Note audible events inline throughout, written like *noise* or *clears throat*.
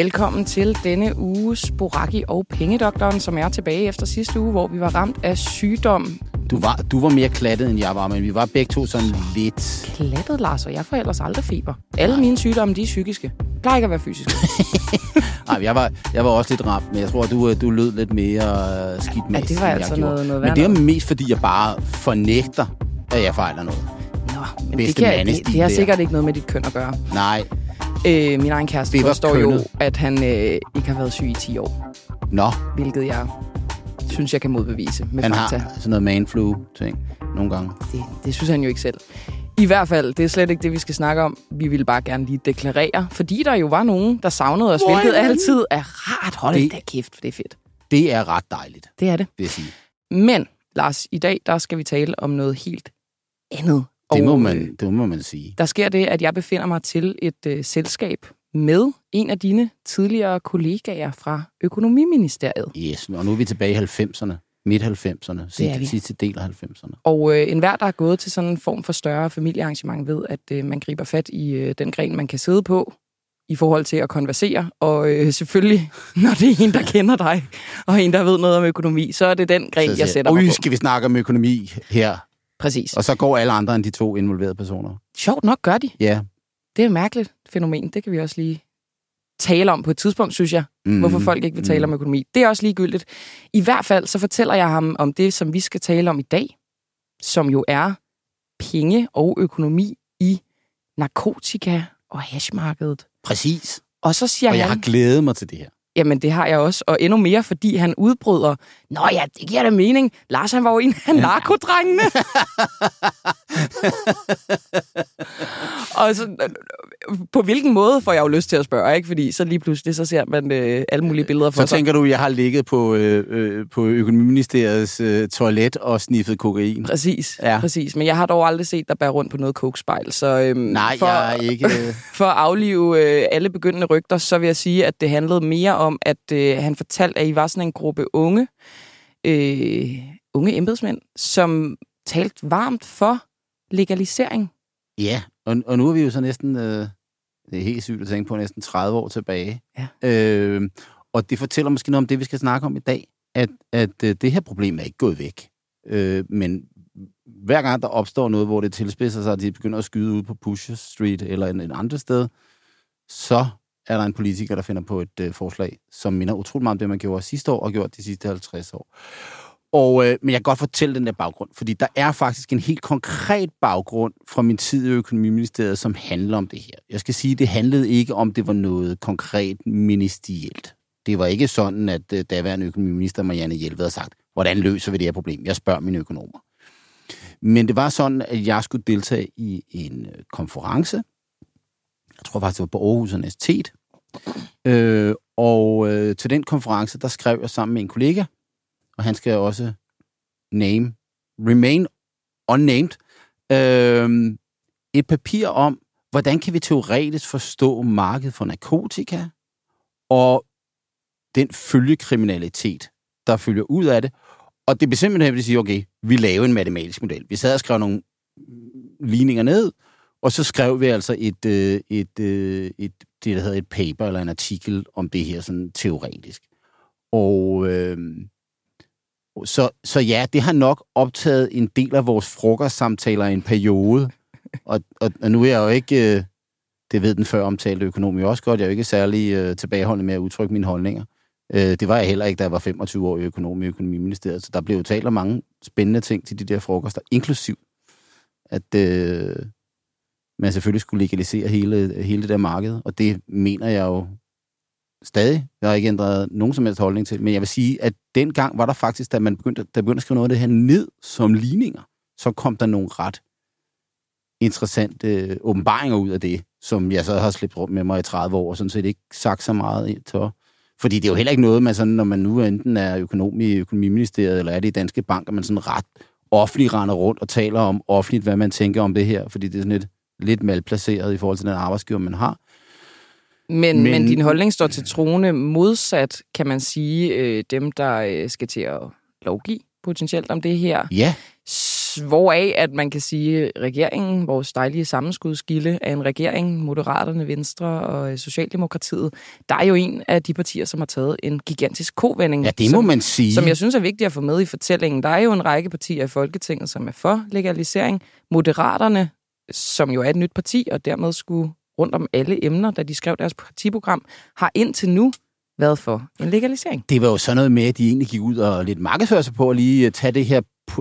Velkommen til denne uges Boraki og Pengedoktoren, som er tilbage efter sidste uge, hvor vi var ramt af sygdom. Du var, du var mere klattet, end jeg var, men vi var begge to sådan lidt... Klattet, Lars, og jeg får ellers aldrig feber. Alle mine sygdomme, de er psykiske. Det plejer ikke at være fysiske. *laughs* Nej, jeg var, jeg var også lidt ramt, men jeg tror, du, du lød lidt mere øh, skidt med. Ja, det var altså noget, noget Men det er mest, fordi jeg bare fornægter, at jeg fejler noget. Nå, men det, kan, det, det har der. sikkert ikke noget med dit køn at gøre. Nej. Øh, min egen kæreste Det forstår jo, at han øh, ikke har været syg i 10 år. Nå, Hvilket jeg synes, jeg kan modbevise med han fakta. har sådan noget manflu-ting nogle gange. Det, det synes han jo ikke selv. I hvert fald, det er slet ikke det, vi skal snakke om. Vi ville bare gerne lige deklarere, fordi der jo var nogen, der savnede os, Hvor hvilket han? altid er rart. Hold Det- da kæft, for det er fedt. Det er ret dejligt, Det er det. vil jeg sige. Men, Lars, i dag, der skal vi tale om noget helt andet. Det må, Og, man, det må man sige. Der sker det, at jeg befinder mig til et øh, selskab med en af dine tidligere kollegaer fra Økonomiministeriet. Yes, og nu er vi tilbage i 90'erne. Midt-90'erne. Det er vi. Sidste, sidste del af 90'erne. Og øh, enhver, der er gået til sådan en form for større familiearrangement, ved, at øh, man griber fat i øh, den gren, man kan sidde på, i forhold til at konversere. Og øh, selvfølgelig, *laughs* når det er en, der kender dig, og en, der ved noget om økonomi, så er det den gren, jeg siger sætter mig "Ui, på. skal vi snakke om økonomi her? Præcis. Og så går alle andre end de to involverede personer. Sjovt nok gør de. Ja. Det er et mærkeligt fænomen. Det kan vi også lige tale om på et tidspunkt, synes jeg. Mm. Hvorfor folk ikke vil tale om økonomi. Det er også ligegyldigt. I hvert fald så fortæller jeg ham om det, som vi skal tale om i dag, som jo er penge og økonomi i narkotika og hashmarkedet. Præcis. Og så siger Og jeg han, har glædet mig til det her. Jamen det har jeg også, og endnu mere, fordi han udbryder, Nå ja, det giver da mening. Lars han var jo en af narkodrengene. *laughs* og så, på hvilken måde får jeg jo lyst til at spørge, ikke? Fordi så lige pludselig, så ser man øh, alle mulige billeder for Så sig. tænker du, jeg har ligget på, øh, øh, på økonomiministeriets øh, toilet og sniffet kokain? Præcis, Ja. præcis. Men jeg har dog aldrig set dig bære rundt på noget kokespejl. Så øhm, Nej, for, jeg er ikke... *laughs* For at aflive øh, alle begyndende rygter, så vil jeg sige, at det handlede mere om, at øh, han fortalte, at I var sådan en gruppe unge, øh, unge embedsmænd, som talte varmt for legalisering. ja, og, og nu er vi jo så næsten... Øh, det er helt sygt at tænke på, næsten 30 år tilbage. Ja. Øh, og det fortæller måske noget om det, vi skal snakke om i dag. At, at øh, det her problem er ikke gået væk. Øh, men hver gang der opstår noget, hvor det tilspidser sig, at de begynder at skyde ud på Pusher Street eller en, en andet sted, så er der en politiker, der finder på et øh, forslag, som minder utroligt meget om det, man gjorde sidste år og gjort de sidste 50 år. Og, øh, men jeg kan godt fortælle den der baggrund, fordi der er faktisk en helt konkret baggrund fra min tid i økonomiministeriet, som handler om det her. Jeg skal sige, det handlede ikke om, det var noget konkret ministerielt. Det var ikke sådan, at øh, daværende økonomiminister Marianne Hjelved havde sagt, hvordan løser vi det her problem? Jeg spørger mine økonomer. Men det var sådan, at jeg skulle deltage i en øh, konference. Jeg tror faktisk, det var på Aarhus Universitet. Øh, og øh, til den konference, der skrev jeg sammen med en kollega, og han skal også name, remain unnamed, øh, et papir om, hvordan kan vi teoretisk forstå markedet for narkotika og den følgekriminalitet, der følger ud af det. Og det blev simpelthen, at vi siger, okay, vi laver en matematisk model. Vi sad og skrev nogle ligninger ned, og så skrev vi altså et, øh, et, et, et, det, der hedder et paper eller en artikel om det her sådan teoretisk. Og øh, så, så ja, det har nok optaget en del af vores frokostsamtaler i en periode. Og, og, og nu er jeg jo ikke, øh, det ved den før omtalte økonom jo også godt, jeg er jo ikke særlig øh, tilbageholdende med at udtrykke mine holdninger. Øh, det var jeg heller ikke, da jeg var 25 år i økonom i økonomiministeriet, så der blev jo talt om mange spændende ting til de der frokoster, inklusiv at øh, man selvfølgelig skulle legalisere hele, hele det der marked, og det mener jeg jo stadig. Jeg har ikke ændret nogen som helst holdning til, men jeg vil sige, at dengang var der faktisk, da man begyndte, da begyndte at skrive noget af det her ned som ligninger, så kom der nogle ret interessante øh, åbenbaringer ud af det, som jeg så har slæbt rundt med mig i 30 år, og sådan set ikke sagt så meget til. Fordi det er jo heller ikke noget, man sådan, når man nu enten er økonom i økonomiministeriet, eller er det i Danske Bank, at man sådan ret offentligt render rundt og taler om offentligt, hvad man tænker om det her, fordi det er sådan lidt, lidt malplaceret i forhold til den arbejdsgiver, man har. Men, men, Men- din holdning står til trone modsat, kan man sige, øh, dem, der øh, skal til at lovgive potentielt om det her, Ja, hvoraf, at man kan sige, regeringen, vores dejlige sammenskudskilde af en regering, Moderaterne, Venstre og Socialdemokratiet, der er jo en af de partier, som har taget en gigantisk kovending. Ja, det må som, man sige. Som jeg synes er vigtigt at få med i fortællingen. Der er jo en række partier i Folketinget, som er for legalisering. Moderaterne, som jo er et nyt parti, og dermed skulle rundt om alle emner, da de skrev deres partiprogram, har indtil nu været for en legalisering. Det var jo sådan noget med, at de egentlig gik ud og lidt markedsførte sig på at lige øh, tage det her,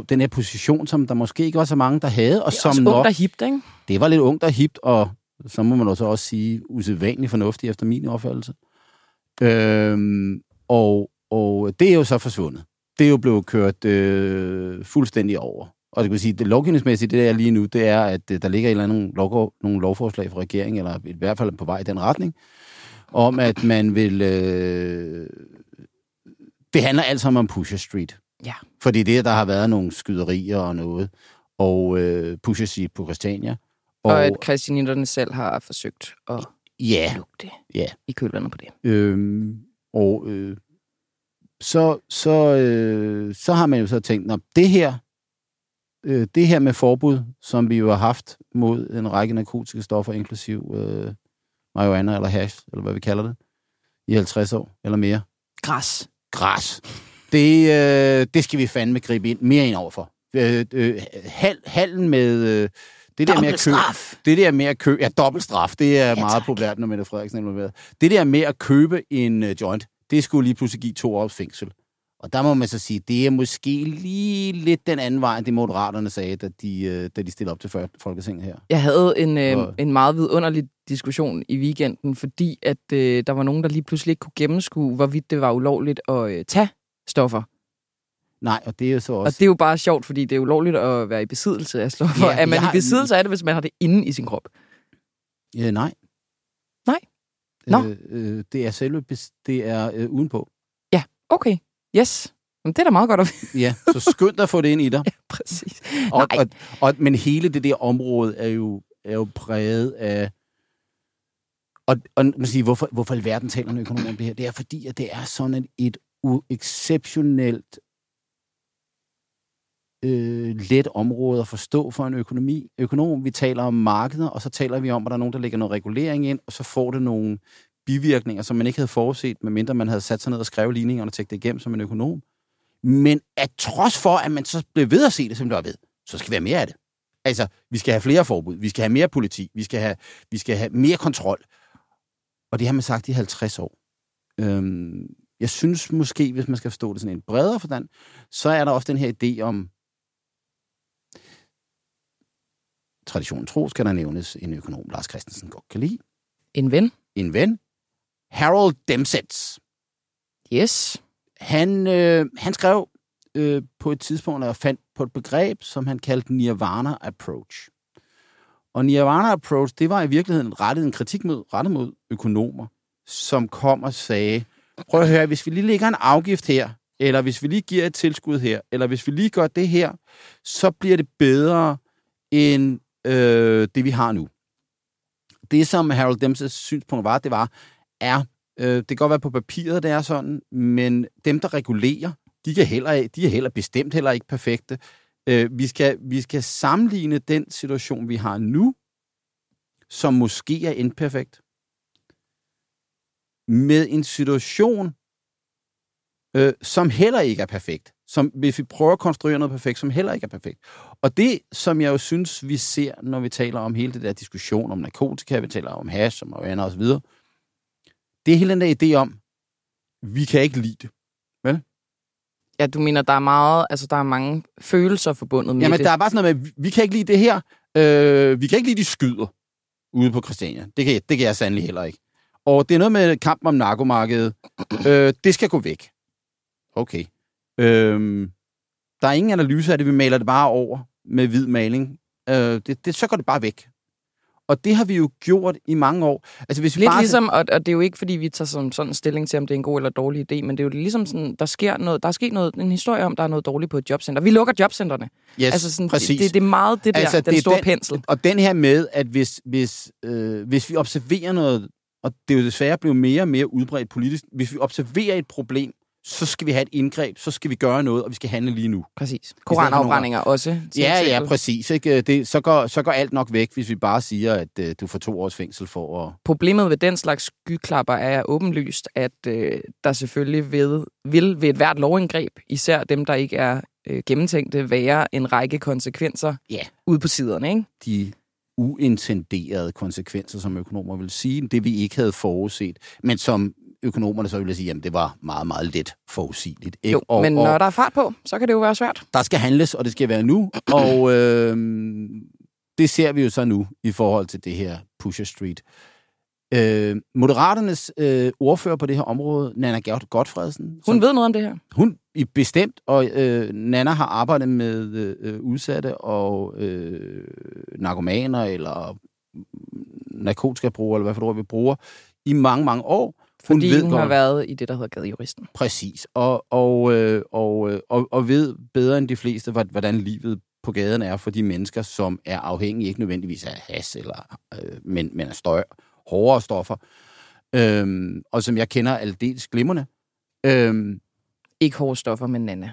den her position, som der måske ikke var så mange, der havde. Og Det som også nok, ungt og hipt, ikke? det var lidt ungt og hipt, og så må man også også sige usædvanligt fornuftigt efter min opfattelse. Øhm, og, og det er jo så forsvundet. Det er jo blevet kørt øh, fuldstændig over. Og det vil sige, det lovgivningsmæssigt, det der er lige nu, det er, at øh, der ligger et eller andet lov, nogle lovforslag fra regeringen, eller i hvert fald på vej i den retning, om at man vil... Øh, det handler alt sammen om Pusher Street. Ja. Fordi det, der har været nogle skyderier og noget, og øh, Pusher Street på Christiania. Og, og at christianitterne selv har forsøgt at ja, lukke det ja. i kølvandet på det. Øhm, og øh, så, så, øh, så har man jo så tænkt, at det her, øh, det her med forbud, som vi jo har haft mod en række narkotiske stoffer, inklusiv øh, marihuana eller hash, eller hvad vi kalder det, i 50 år eller mere. Græs. Græs. Det, øh, det skal vi fandme gribe ind, mere ind overfor. Øh, øh, hal, halen med... Øh, det der, med at købe, det der med at købe... Ja, dobbelt straf, det er ja, meget populært, når Mette Frederiksen er involveret. Det der med at købe en uh, joint, det skulle lige pludselig give to års fængsel. Og der må man så sige, det er måske lige lidt den anden vej, end det moderaterne sagde, da de, uh, da de stillede op til Folketinget her. Jeg havde en, øh, en meget vidunderlig diskussion i weekenden, fordi at øh, der var nogen, der lige pludselig ikke kunne gennemskue, hvorvidt det var ulovligt at øh, tage stoffer. Nej, og det er jo så også... Og det er jo bare sjovt, fordi det er ulovligt at være i besiddelse af stoffer. Ja, er man har... i besiddelse af det, hvis man har det inde i sin krop? Ja, nej. Nej? Nå. Øh, øh, det er selve... Det er øh, udenpå. Ja, okay. Yes. Men det er da meget godt at Ja, så skynd dig at få det ind i dig. *laughs* ja, præcis. Og, og, og, men hele det der område er jo, er jo præget af... Og, og man siger, hvorfor, hvorfor i verden taler en økonom om det her? Det er fordi, at det er sådan et, et exceptionelt øh, let område at forstå for en økonomi. Økonom, vi taler om markeder, og så taler vi om, at der er nogen, der lægger noget regulering ind, og så får det nogle bivirkninger, som man ikke havde forudset, medmindre man havde sat sig ned og skrevet ligningerne og tægt det igennem som en økonom. Men at trods for, at man så blev ved at se det, som det var ved, så skal vi have mere af det. Altså, vi skal have flere forbud, vi skal have mere politi, vi skal have, vi skal have mere kontrol. Og det har man sagt i 50 år. Øhm, jeg synes måske, hvis man skal forstå det sådan en bredere forstand, så er der også den her idé om, traditionen tro, skal der nævnes en økonom, Lars Christensen godt kan lide. En ven. En ven. Harold Demsetz. Yes. Han, øh, han skrev øh, på et tidspunkt, og fandt på et begreb, som han kaldte Nirvana Approach. Og Nirvana Approach, det var i virkeligheden rettet en kritik mod, rettet mod økonomer, som kom og sagde, prøv at høre, hvis vi lige lægger en afgift her, eller hvis vi lige giver et tilskud her, eller hvis vi lige gør det her, så bliver det bedre end øh, det, vi har nu. Det, som Harold Dempsey's synspunkt var, det var, er, øh, det kan godt være på papiret, det er sådan, men dem, der regulerer, de, kan heller, de er heller bestemt heller ikke perfekte. Øh, vi, skal, vi skal sammenligne den situation, vi har nu, som måske er imperfekt, med en situation, øh, som heller ikke er perfekt. Som, hvis vi prøver at konstruere noget perfekt, som heller ikke er perfekt. Og det, som jeg jo synes, vi ser, når vi taler om hele det der diskussion om narkotika, vi taler om hash, og marihuana og videre, det er hele den der idé om, vi kan ikke lide det. Vel? Ja, du mener, der er meget, altså der er mange følelser forbundet med Jamen, det. der er bare sådan noget med, vi kan ikke lide det her. Øh, vi kan ikke lide de skyder ude på Christiania. Det kan, det kan jeg sandelig heller ikke. Og det er noget med kampen om narkomarkedet. Øh, det skal gå væk. Okay. Øh, der er ingen analyse af det. Vi maler det bare over med hvid maling. Øh, det, det, så går det bare væk. Og det har vi jo gjort i mange år. Altså, hvis vi Lidt bare... ligesom, og, og det er jo ikke, fordi vi tager sådan, sådan stilling til, om det er en god eller dårlig idé, men det er jo ligesom sådan, der sker noget, der er sket noget, en historie om, der er noget dårligt på et jobcenter. Vi lukker jobcentrene. Yes, altså sådan, præcis. Det, det, er meget det der, altså, den det store den, pensel. Og den her med, at hvis, hvis, øh, hvis vi observerer noget, og det er jo desværre blevet mere og mere udbredt politisk, hvis vi observerer et problem, så skal vi have et indgreb, så skal vi gøre noget, og vi skal handle lige nu. Præcis. Koranafbrændinger også. Ja, ja, præcis. Ikke? Det, så, går, så går alt nok væk, hvis vi bare siger, at øh, du får to års fængsel for at... Problemet ved den slags skyklapper er åbenlyst, at øh, der selvfølgelig ved, vil ved et hvert lovindgreb, især dem, der ikke er øh, gennemtænkte, være en række konsekvenser Ja. ude på siderne. Ikke? de uintenderede konsekvenser, som økonomer vil sige, det vi ikke havde forudset, men som økonomerne så ville sige, jamen det var meget, meget let forudsigeligt. Ikke? Jo, og, men når der er fart på, så kan det jo være svært. der skal handles, og det skal være nu, og *clears throat* øh, det ser vi jo så nu i forhold til det her Pusher Street. Øh, Moderaternes øh, ordfører på det her område, Nana Gert Godfredsen, Hun som, ved noget om det her. hun i bestemt, og øh, Nana har arbejdet med øh, udsatte og øh, narkomaner eller narkotikabrugere, eller hvad for et ord vi bruger, i mange, mange år. Fordi hun, hun godt- har været i det, der hedder gadejuristen. Præcis, og, og, øh, og, øh, og, og ved bedre end de fleste, hvor- hvordan livet på gaden er for de mennesker, som er afhængige, ikke nødvendigvis af has, eller, øh, men, men af støj, hårdere stoffer, øhm, og som jeg kender aldeles glimrende. Øhm, Ikke hårde stoffer, men Nana.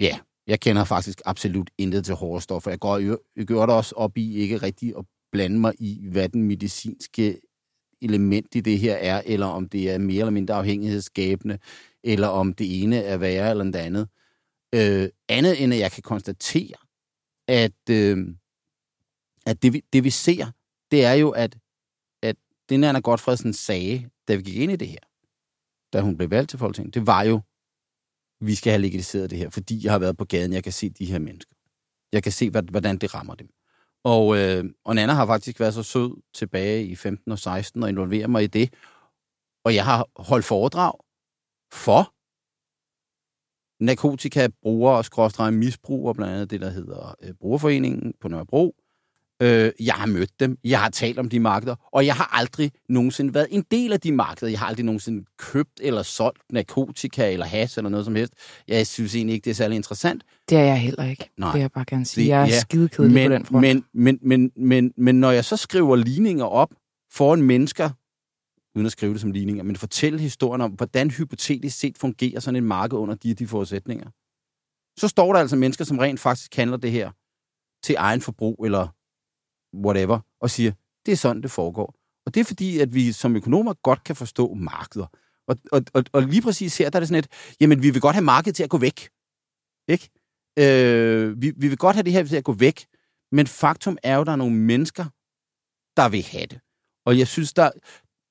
ja, jeg kender faktisk absolut intet til hårde stoffer. Jeg går, gør det også op i ikke rigtig at blande mig i, hvad den medicinske element i det her er, eller om det er mere eller mindre afhængighedsskabende, eller om det ene er værre eller det andet. Øh, andet end at jeg kan konstatere, at, øh, at det, vi, det vi ser, det er jo, at, at det Anna Godfredsen sagde, da vi gik ind i det her, da hun blev valgt til Folketinget, det var jo, vi skal have legaliseret det her, fordi jeg har været på gaden, jeg kan se de her mennesker. Jeg kan se, hvordan det rammer dem. Og, øh, og Nana har faktisk været så sød tilbage i 15 og 16 og involverer mig i det. Og jeg har holdt foredrag for narkotikabrugere og skråstreget misbrugere, blandt andet det, der hedder øh, Brugerforeningen på Nørrebro. Øh, jeg har mødt dem, jeg har talt om de markeder, og jeg har aldrig nogensinde været en del af de markeder. Jeg har aldrig nogensinde købt eller solgt narkotika eller has eller noget som helst. Jeg synes egentlig ikke, det er særlig interessant. Det er jeg heller ikke. Nej. Det vil jeg bare gerne sige. Det- jeg er ja, skidekedelig men, på den front. Men, men, men, men, men når jeg så skriver ligninger op foran mennesker, uden at skrive det som ligninger, men fortælle historien om, hvordan hypotetisk set fungerer sådan et marked under de, de forudsætninger, så står der altså mennesker, som rent faktisk handler det her til egen forbrug eller whatever, og siger, det er sådan, det foregår. Og det er fordi, at vi som økonomer godt kan forstå markeder. Og, og, og, og lige præcis her, der er det sådan et, jamen vi vil godt have markedet til at gå væk. Ikke? Øh, vi, vi vil godt have det her til at gå væk, men faktum er jo, at der er nogle mennesker, der vil have det. Og jeg synes, der,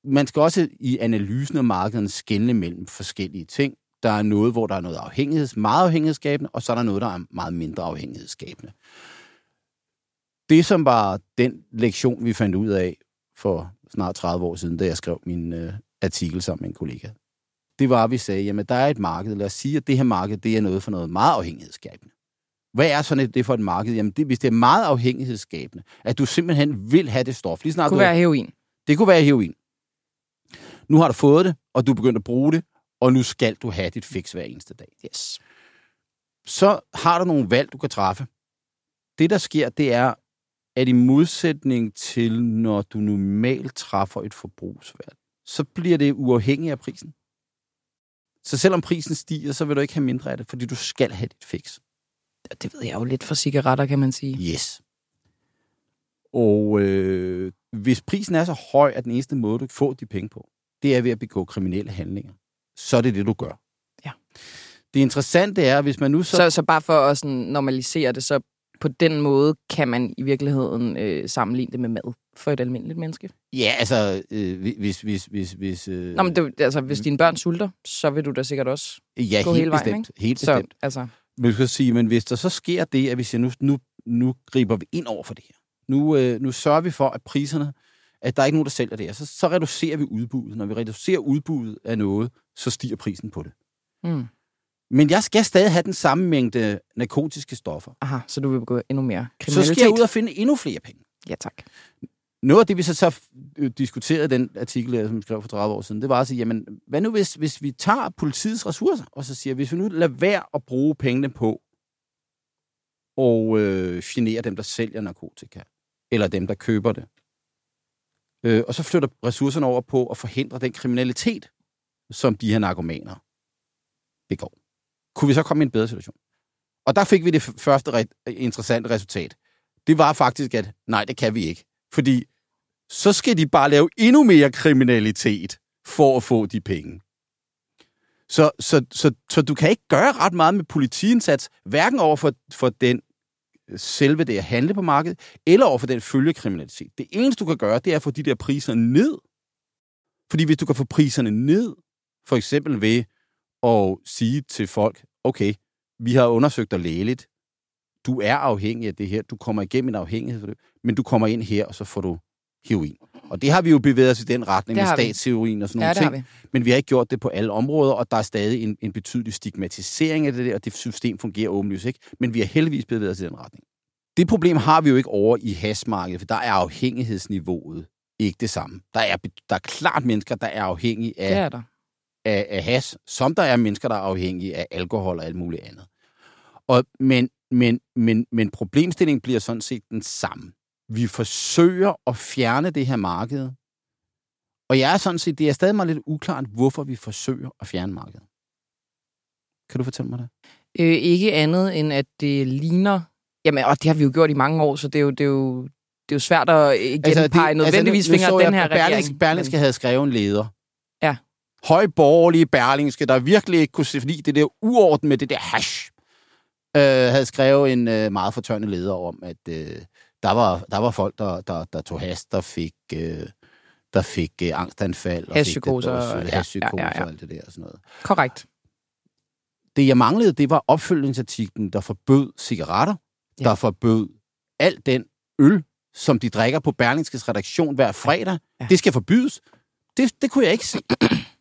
man skal også i analysen af markedet skelne mellem forskellige ting. Der er noget, hvor der er noget afhængigheds, meget afhængighedsskabende, og så er der noget, der er meget mindre afhængighedsskabende. Det, som var den lektion, vi fandt ud af for snart 30 år siden, da jeg skrev min øh, artikel sammen med en kollega, det var, at vi sagde, jamen der er et marked. Lad os sige, at det her marked, det er noget for noget meget afhængighedsskabende. Hvad er sådan et, det for et marked? Jamen, det, hvis det er meget afhængighedsskabende, at du simpelthen vil have det stof. Lige snart Det kunne du, være heroin. det kunne være heroin. Nu har du fået det, og du er begyndt at bruge det, og nu skal du have dit fix hver eneste dag. Yes. Så har du nogle valg, du kan træffe. Det, der sker, det er, at i modsætning til, når du normalt træffer et forbrugsvalg, så bliver det uafhængigt af prisen. Så selvom prisen stiger, så vil du ikke have mindre af det, fordi du skal have dit fix. Det ved jeg jo lidt for cigaretter, kan man sige. Yes. Og øh, hvis prisen er så høj, at den eneste måde, du kan få de penge på, det er ved at begå kriminelle handlinger, så er det det, du gør. Ja. Det interessante er, hvis man nu så... Så, så bare for at sådan normalisere det, så på den måde kan man i virkeligheden øh, sammenligne det med mad for et almindeligt menneske. Ja, altså, øh, hvis... hvis, hvis, hvis øh, Nå, men det, altså, hvis dine børn sulter, så vil du da sikkert også. ja, gå helt hele vejen, bestemt. helt Så, bestemt. altså, Men, du kan sige, men hvis der så sker det, at vi siger, nu, nu, nu griber vi ind over for det her. Nu, øh, nu sørger vi for, at priserne, at der er ikke nogen, der sælger det her. Så, så reducerer vi udbuddet. Når vi reducerer udbuddet af noget, så stiger prisen på det. mm. Men jeg skal stadig have den samme mængde narkotiske stoffer. aha, så du vil begå endnu mere Så kriminalitet. skal jeg ud og finde endnu flere penge. Ja, tak. Noget af det, vi så, så diskuterede den artikel, som jeg skrev for 30 år siden, det var at sige, jamen, hvad nu hvis, hvis vi tager politiets ressourcer, og så siger, hvis vi nu lader være at bruge pengene på og øh, genere dem, der sælger narkotika, eller dem, der køber det, øh, og så flytter ressourcerne over på at forhindre den kriminalitet, som de her narkomaner begår. Kunne vi så komme i en bedre situation? Og der fik vi det første re- interessante resultat. Det var faktisk, at nej, det kan vi ikke. Fordi så skal de bare lave endnu mere kriminalitet for at få de penge. Så, så, så, så du kan ikke gøre ret meget med politiindsats, hverken over for, for den øh, selve det at handle på markedet, eller over for den følgekriminalitet. Det eneste, du kan gøre, det er at få de der priser ned. Fordi hvis du kan få priserne ned, for eksempel ved at sige til folk, okay, vi har undersøgt dig lægeligt, du er afhængig af det her, du kommer igennem en afhængighed for det, men du kommer ind her, og så får du heroin. Og det har vi jo bevæget os i den retning med statsheroin og sådan nogle ja, ting. Vi. Men vi har ikke gjort det på alle områder, og der er stadig en, en betydelig stigmatisering af det der, og det system fungerer åbenlyst ikke. Men vi har heldigvis bevæget os i den retning. Det problem har vi jo ikke over i hasmarkedet, for der er afhængighedsniveauet ikke det samme. Der er, der er klart mennesker, der er afhængige af, det er der. Af, af has, som der er mennesker, der er afhængige af alkohol og alt muligt andet. Og, men, men, men, men problemstillingen bliver sådan set den samme vi forsøger at fjerne det her marked. Og jeg er sådan set, det er stadig meget lidt uklart, hvorfor vi forsøger at fjerne markedet. Kan du fortælle mig det? Øh, ikke andet end, at det ligner... Jamen, og det har vi jo gjort i mange år, så det er jo, det er jo, det er jo svært at genpege altså, det, nødvendigvis altså, nu, nu den her regering. Berlingske men... havde skrevet en leder. Ja. Højborgerlige Berlingske, der virkelig ikke kunne se, fordi det der uorden med det der hash, øh, havde skrevet en øh, meget fortørnet leder om, at øh, der var, der var folk, der, der, der tog has, der fik, øh, der fik øh, angstanfald. Og Hashpsykoser. Og ja, ja, ja, ja. og alt det der og sådan noget. Korrekt. Det, jeg manglede, det var opfølgningsartiklen, der forbød cigaretter, ja. der forbød alt den øl, som de drikker på Berlingskes redaktion hver fredag. Ja. Det skal forbydes. Det, det kunne jeg ikke se.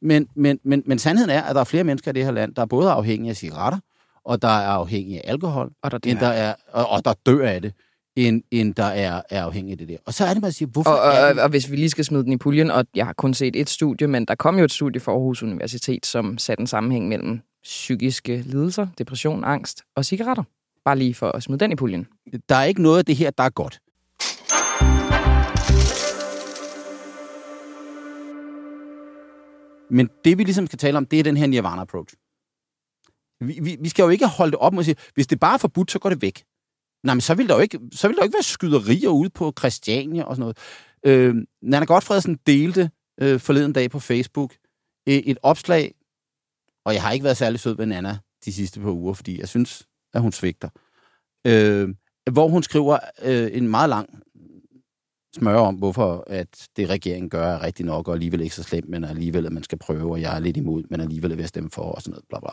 Men, men, men, men sandheden er, at der er flere mennesker i det her land, der er både afhængige af cigaretter, og der er afhængige af alkohol, og der, end der er, og, og der dør af det end, end der er, er afhængig af det der. Og så er det, man siger, hvorfor og, og, og, og hvis vi lige skal smide den i puljen, og jeg har kun set et studie, men der kom jo et studie fra Aarhus Universitet, som satte en sammenhæng mellem psykiske lidelser, depression, angst og cigaretter. Bare lige for at smide den i puljen. Der er ikke noget af det her, der er godt. Men det, vi ligesom skal tale om, det er den her nirvana-approach. Vi, vi, vi skal jo ikke holde det op og sige, hvis det bare er forbudt, så går det væk. Nej, men så vil der jo ikke, så vil der jo ikke være skyderier ude på Christiania og sådan noget. Øh, Nana Godfredsen delte øh, forleden dag på Facebook øh, et opslag, og jeg har ikke været særlig sød ved Nana de sidste par uger, fordi jeg synes, at hun svigter. Øh, hvor hun skriver øh, en meget lang smør om, hvorfor at det regeringen gør er rigtig nok, og alligevel ikke så slemt, men alligevel, at man skal prøve, og jeg er lidt imod, men alligevel vil jeg stemme for, og sådan noget, bla bla.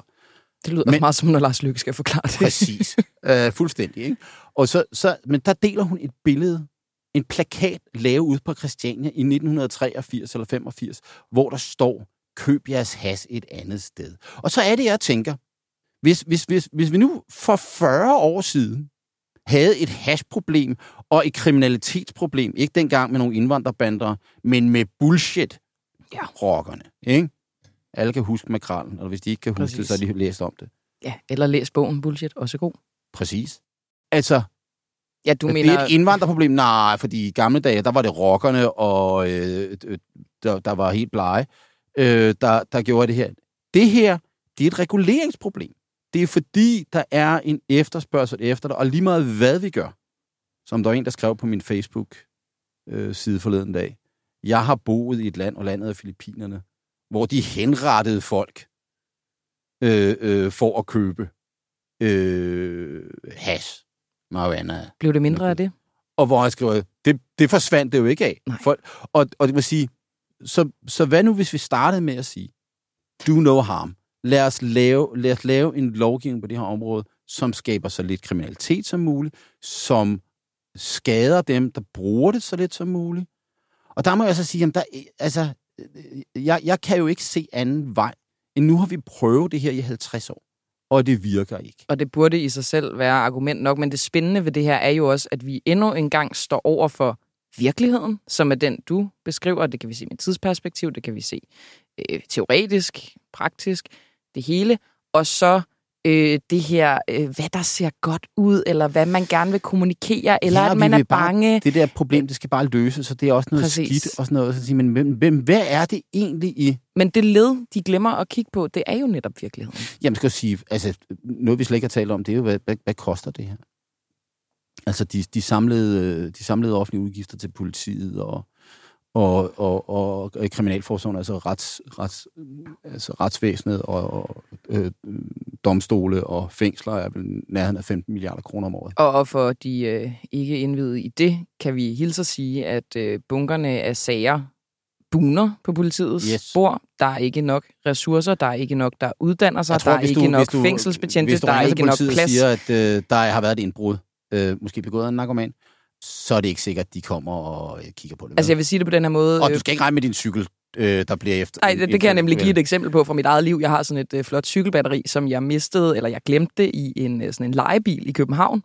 Det lyder men, meget som, når Lars Lykke skal forklare det. Præcis. uh, fuldstændig. Ikke? Og så, så, men der deler hun et billede, en plakat lavet ud på Christiania i 1983 eller 85, hvor der står, køb jeres has et andet sted. Og så er det, jeg tænker, hvis, hvis, hvis, hvis vi nu for 40 år siden havde et hashproblem og et kriminalitetsproblem, ikke dengang med nogle indvandrerbander, men med bullshit, ja. rockerne, ikke? Alle kan huske makralen, eller hvis de ikke kan huske Præcis. det, så har de læst om det. Ja, eller læst bogen Bullshit, også god. Præcis. Altså, ja, du mener... det er et indvandrerproblem? Nej, fordi i gamle dage, der var det rockerne, og øh, der, der var helt blege, øh, der, der gjorde det her. Det her, det er et reguleringsproblem. Det er fordi, der er en efterspørgsel efter det, og lige meget hvad vi gør, som der var en, der skrev på min Facebook-side øh, forleden dag. Jeg har boet i et land, og landet er Filippinerne, hvor de henrettede folk øh, øh, for at købe øh, has, marijuana. Blev det mindre af det? Og hvor jeg skriver, det, det forsvandt det jo ikke af. For, og, og det vil sige, så, så hvad nu, hvis vi startede med at sige, do no harm. Lad os, lave, lad os lave en lovgivning på det her område, som skaber så lidt kriminalitet som muligt, som skader dem, der bruger det så lidt som muligt. Og der må jeg så sige, jamen der, altså, øh, jeg, jeg kan jo ikke se anden vej, end nu har vi prøvet det her i 50 år, og det virker ikke. Og det burde i sig selv være argument nok, men det spændende ved det her er jo også, at vi endnu engang står over for virkeligheden, som er den, du beskriver. Det kan vi se med tidsperspektiv, det kan vi se øh, teoretisk, praktisk, det hele. Og så øh, det her, øh, hvad der ser godt ud, eller hvad man gerne vil kommunikere, eller Ja, at man er vil bare- bange. Det der problem, det skal bare løses, så det er også noget Præcis. skidt og sådan noget. Så sige, men hvem, hvem, hvad er det egentlig i... Men det led, de glemmer at kigge på, det er jo netop virkeligheden. Jamen, skal jeg sige, altså, noget vi slet ikke har talt om, det er jo, hvad, hvad, hvad koster det her? Altså, de, de, samlede, øh, de samlede offentlige udgifter til politiet og, og, og, og, og kriminalforsorgen, altså, rets, rets, altså retsvæsenet og, og øh, domstole og fængsler er vel nærheden af 15 milliarder kroner om året. Og, og for de øh, ikke indvidede i det, kan vi hilse at sige, at øh, bunkerne af sager buner på politiets Yes. spor. Der er ikke nok ressourcer, der er ikke nok, der uddanner sig, Jeg tror, der er hvis ikke du- nok hvis du- fængselsbetjente, hvis du der er ikke nok plads. og siger, at øh, der har været et indbrud, øh, måske begået af en narkoman, så er det ikke sikkert, at de kommer og øh, kigger på det. Altså, jeg vil sige det på den her måde. og øh, du skal ikke regne med din cykel, øh, der bliver efter... Nej, det, det kan jeg nemlig give et eksempel på fra mit eget liv. Jeg har sådan et øh, flot cykelbatteri, som jeg mistede, eller jeg glemte i en, øh, sådan en legebil i København.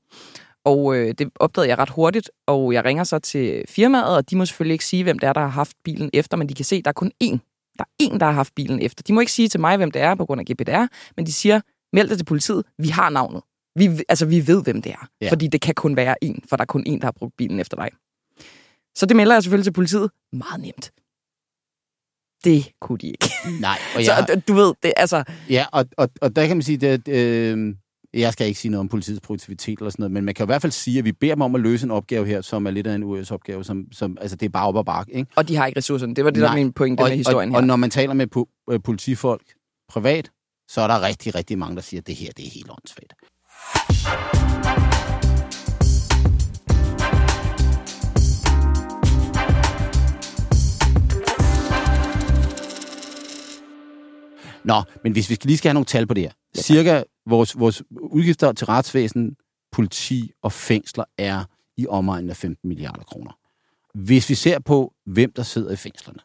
Og øh, det opdagede jeg ret hurtigt, og jeg ringer så til firmaet, og de må selvfølgelig ikke sige, hvem det er, der har haft bilen efter, men de kan se, at der er kun én. Der er én, der har haft bilen efter. De må ikke sige til mig, hvem det er på grund af GPDR, men de siger, meld dig til politiet, vi har navnet. Vi, altså, vi ved, hvem det er, Ja. fordi det kan kun være en, for der er kun en, der har brugt bilen efter dig. Så det melder jeg selvfølgelig til politiet. Meget nemt. Det kunne de ikke. Nej, og *laughs* Så jeg, du- du ved, det, altså, ja, og, og, og der kan man sige, at øh, jeg skal ikke sige noget om politiets produktivitet eller sådan noget, men man kan i hvert fald sige, at vi beder dem om at løse en opgave her, som er lidt af en US-opgave, som, som altså det er bare op og bakke, ikke? og de har ikke ressourcerne. Det var det, der Nej. min pointe og, med historien og, her. og når man taler med po- øh, politifolk privat, så er der rigtig, rigtig mange, der siger, at det her det er helt åndssvagt. Nå, men hvis vi lige skal have nogle tal på det her. Ja. Cirka vores, vores udgifter til retsvæsen, politi og fængsler er i omegnen af 15 milliarder kroner. Hvis vi ser på, hvem der sidder i fængslerne,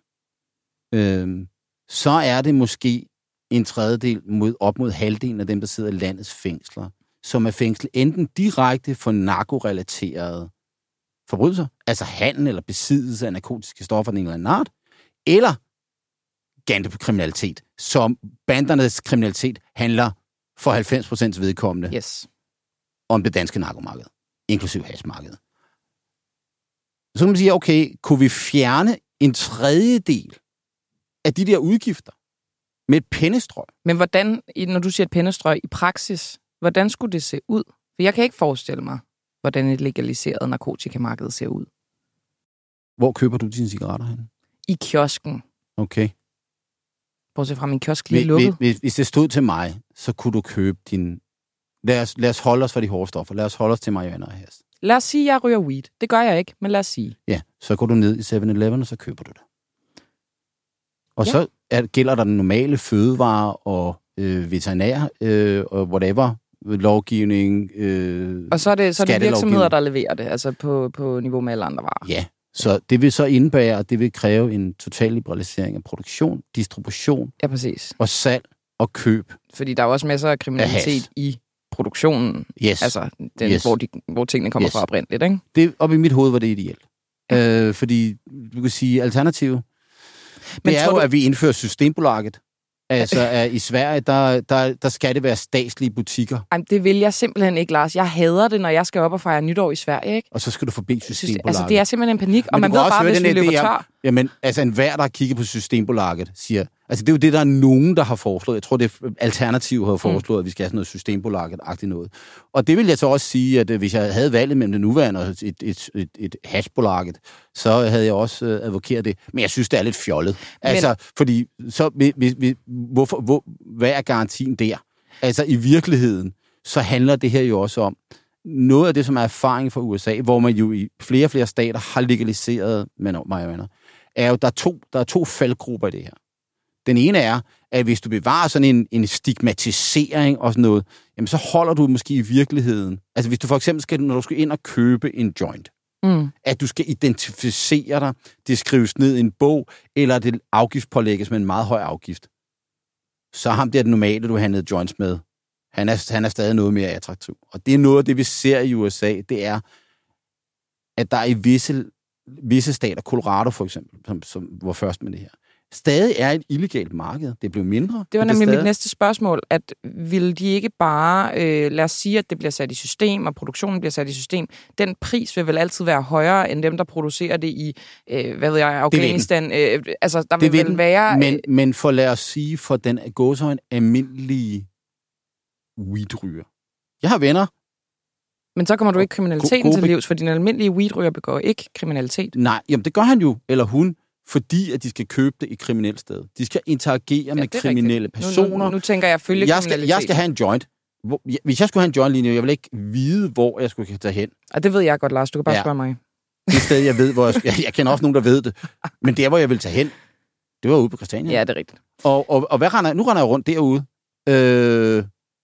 øhm, så er det måske en tredjedel mod, op mod halvdelen af dem, der sidder i landets fængsler, som er fængslet enten direkte for narkorelaterede forbrydelser, altså handel eller besiddelse af narkotiske stoffer af en eller anden art, eller kriminalitet, som bandernes kriminalitet handler for 90% vedkommende Yes. om det danske narkomarked, inklusiv hashmarkedet. Så kan man sige, okay, kunne vi fjerne en tredjedel af de der udgifter med et pennestrøg? Men hvordan, når du siger et pennestrøg i praksis, hvordan skulle det se ud? For jeg kan ikke forestille mig, hvordan et legaliseret narkotikamarked ser ud. Hvor køber du dine cigaretter hen? I kiosken. Okay. Bortset fra min kiosk lige lukket. hvis, hvis det stod til mig, så kunne du købe din... Lad os, lad os holde os for de hårde stoffer. Lad os holde os til marihuana og has. Lad os sige, at jeg ryger weed. Det gør jeg ikke, men lad os sige. Ja, så går du ned i 7-Eleven, og så køber du det. Og Ja. så er, gælder der den normale fødevare og øh, veterinær øh, og whatever lovgivning. Øh, Og så er det, så er det virksomheder, der leverer det, altså på, på niveau med alle andre varer. Ja, så det vil så indebære, at det vil kræve en total liberalisering af produktion, distribution Ja, præcis. og salg og køb. Fordi der er jo også masser af kriminalitet i produktionen, Yes. altså den, Yes. yes. hvor, de, hvor tingene kommer Yes. yes. fra oprindeligt, ikke? det, op i mit hoved var det ideelt. Øh, fordi, du kan sige, alternativet, Men det er tror jo, du- at vi indfører Systembolaget. Altså, at i Sverige, der, der, der skal det være statslige butikker, Ej, det vil jeg simpelthen ikke, Lars. Jeg hader det, når jeg skal op og fejre nytår i Sverige, ikke? og så skal du forbi Synes- Systembolaget. Altså, det er simpelthen en panik, og Men man ved bare, hvis vi løber tør. Jamen, altså enhver, der har kigget på Systembolaget, siger... Altså, det er jo det, der er nogen, der har foreslået. Jeg tror, det er Alternativ har foreslået, at vi skal have sådan noget Systembolaget-agtigt noget. Og det vil jeg så også sige, at øh, hvis jeg havde valget mellem det nuværende og et, et, et, et hashbolaget, så havde jeg også øh, advokeret det. Men jeg synes, det er lidt fjollet. Altså, fordi så... Vi, vi, vi, hvorfor, hvor, hvad er garantien der? Altså, i virkeligheden, så handler det her jo også om, noget af det, som er erfaring fra USA, hvor man jo i flere og flere stater har legaliseret marihuana, er jo, der er to, der er to faldgrupper i det her. Den ene er, at hvis du bevarer sådan en, en stigmatisering og sådan noget, jamen så holder du måske i virkeligheden. Altså hvis du for eksempel skal, når du skal ind og købe en joint, Mm. at du skal identificere dig, det skrives ned i en bog, eller det afgiftspålægges med en meget høj afgift. Så ham der den normale, du handlede joints med, han er, han er stadig noget mere attraktiv. Og det er noget af det, vi ser i USA, det er, at der er i visse, visse stater, Colorado for eksempel, som, som var først med det her, stadig er et illegalt marked. Det blev mindre. Det var nemlig stadig... mit næste spørgsmål, at vil de ikke bare, øh, lad os sige, at det bliver sat i system, og produktionen bliver sat i system, den pris vil vel altid være højere, end dem, der producerer det i, øh, hvad ved jeg, Afghanistan. Øh, altså, der Det vil vil vel være... Men, men for lad os sige, for den gåsøjne almindelige weedryger. Jeg har venner. Men så kommer du ikke kriminaliteten gode til livs, for din almindelige weedryger begår ikke kriminalitet. Nej, jamen det gør han jo, eller hun, fordi at de skal købe det i kriminelt sted. De skal interagere ja, med kriminelle rigtigt. personer. Nu, nu, nu tænker jeg følge jeg, skal, jeg skal have en joint. Hvis jeg skulle have en joint lige nu, jeg vil ikke vide, hvor jeg skulle tage hen. Og det ved jeg godt, Lars. Du kan bare Ja. spørge mig. Det sted, jeg ved, hvor jeg, *laughs* jeg, jeg kender også nogen, der ved det. Men der, hvor jeg vil tage hen, det var ude på Christiania. Ja, det er rigtigt. Og, og, og hvad render, nu render jeg rundt derude. Øh,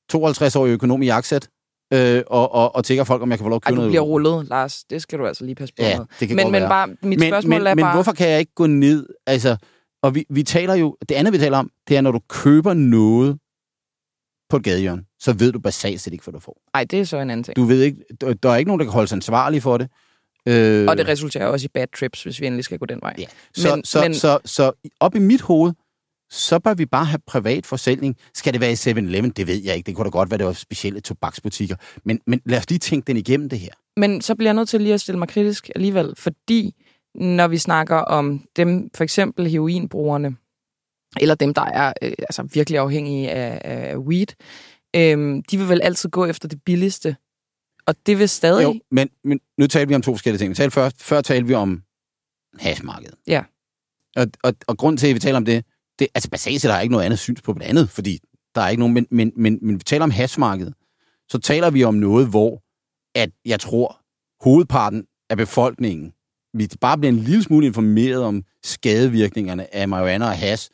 52 år i økonom i jakkesæt. Øh, og, og, og tænker folk, om jeg kan få lov at Ej, købe du noget. bliver rullet, Lars. Det skal du altså lige passe på Ja, med. det kan Men, godt men være. bare, mit men, spørgsmål men, er men bare... hvorfor kan jeg ikke gå ned? Altså, og vi, vi taler jo, det andet vi taler om, det er, når du køber noget på et gadehjørne, så ved du basalt set ikke, hvad du får. Ej, det er så en anden ting. Du ved ikke, der, der er ikke nogen, der kan holde sig ansvarlig for det. Øh, Og det resulterer også i bad trips, hvis vi endelig skal gå den vej. Ja. Så, Men- så, men- så, så op i mit hoved, så bør vi bare have privat forsäljning. Skal det være i 7-Eleven? Det ved jeg ikke. Det kunne da godt være, det var specielle tobaksbutikker. Men, men lad os lige tænke den igennem det her. Men så bliver jeg nødt til lige at stille mig kritisk alligevel, fordi når vi snakker om dem, for eksempel heroinbrugerne, eller dem, der er øh, altså virkelig afhængige af, af weed, øh, de vil vel altid gå efter det billigste. Og det vil stadig... Jo, men, men nu taler vi om to forskellige ting. Vi talte først, før talte vi om hashmarkedet. Ja. Og, og, og grunden til, at vi taler om det, det altså basalt set har jeg ikke noget andet syns på det andet, fordi der er ikke nogen, men, men, men, men vi taler om hashmarkedet, så taler vi om noget, hvor at jeg tror, hovedparten af befolkningen, vi bare bliver en lille smule informeret om skadevirkningerne af marihuana og hash,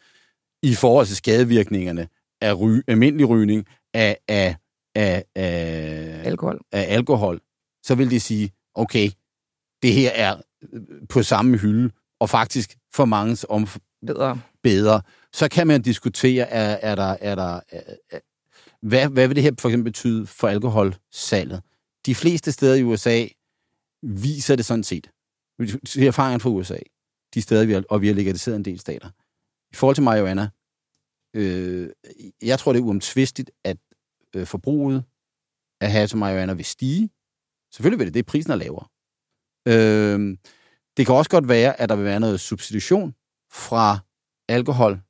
i forhold til skadevirkningerne af ry, almindelig rygning, af, af, af, af, Alkohol. af alkohol, så vil de sige, okay, det her er øh, på samme hylde, og faktisk for mange om Bedre. bedre. Så kan man diskutere, er, er der, er der, er, er, hvad, hvad vil det her for eksempel betyde for alkoholsalget? De fleste steder i USA viser det sådan set. Vi ser erfaringen fra USA, de steder, vi har, og vi har legaliseret en del stater. I forhold til marihuana, øh, jeg tror, det er uomtvistigt, at øh, forbruget af hash og marihuana vil stige. Selvfølgelig vil det det, prisen er lavere. Øh, det kan også godt være, at der vil være noget substitution fra alkohol